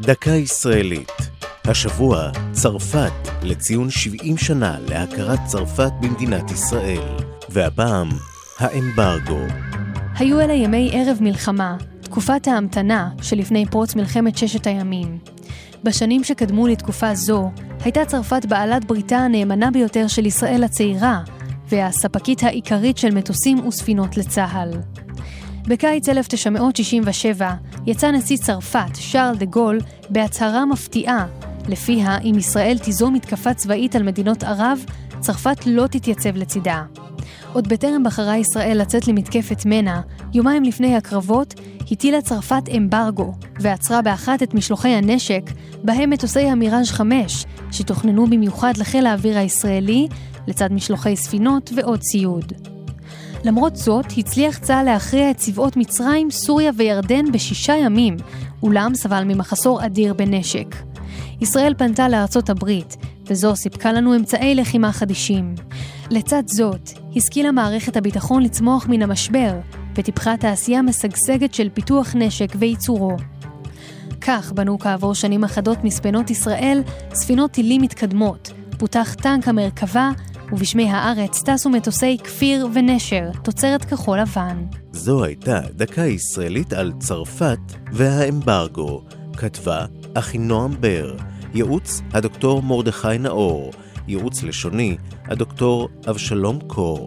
דקה ישראלית. השבוע, צרפת, לציון 70 שנה להכרת צרפת במדינת ישראל. והפעם, האמברגו. היו אלה ימי ערב מלחמה, תקופת ההמתנה שלפני פרוץ מלחמת ששת הימים. בשנים שקדמו לתקופה זו, הייתה צרפת בעלת בריתה הנאמנה ביותר של ישראל הצעירה, והספקית העיקרית של מטוסים וספינות לצה"ל. בקיץ 1967 יצא נשיא צרפת, שרל דה גול, בהצהרה מפתיעה, לפיה אם ישראל תיזום מתקפה צבאית על מדינות ערב, צרפת לא תתייצב לצידה. עוד בטרם בחרה ישראל לצאת למתקפת מנע, יומיים לפני הקרבות, הטילה צרפת אמברגו, ועצרה באחת את משלוחי הנשק, בהם מטוסי המיראז' 5, שתוכננו במיוחד לחיל האוויר הישראלי, לצד משלוחי ספינות ועוד ציוד. למרות זאת, הצליח צה"ל להכריע את צבאות מצרים, סוריה וירדן בשישה ימים, אולם סבל ממחסור אדיר בנשק. ישראל פנתה לארצות הברית, וזו סיפקה לנו אמצעי לחימה חדישים. לצד זאת, השכילה מערכת הביטחון לצמוח מן המשבר, וטיפחה תעשייה משגשגת של פיתוח נשק וייצורו. כך בנו כעבור שנים אחדות מספנות ישראל ספינות טילים מתקדמות, פותח טנק המרכבה, ובשמי הארץ טסו מטוסי כפיר ונשר, תוצרת כחול לבן. זו הייתה דקה ישראלית על צרפת והאמברגו, כתבה אחינועם בר, ייעוץ הדוקטור מרדכי נאור, ייעוץ לשוני הדוקטור אבשלום קור.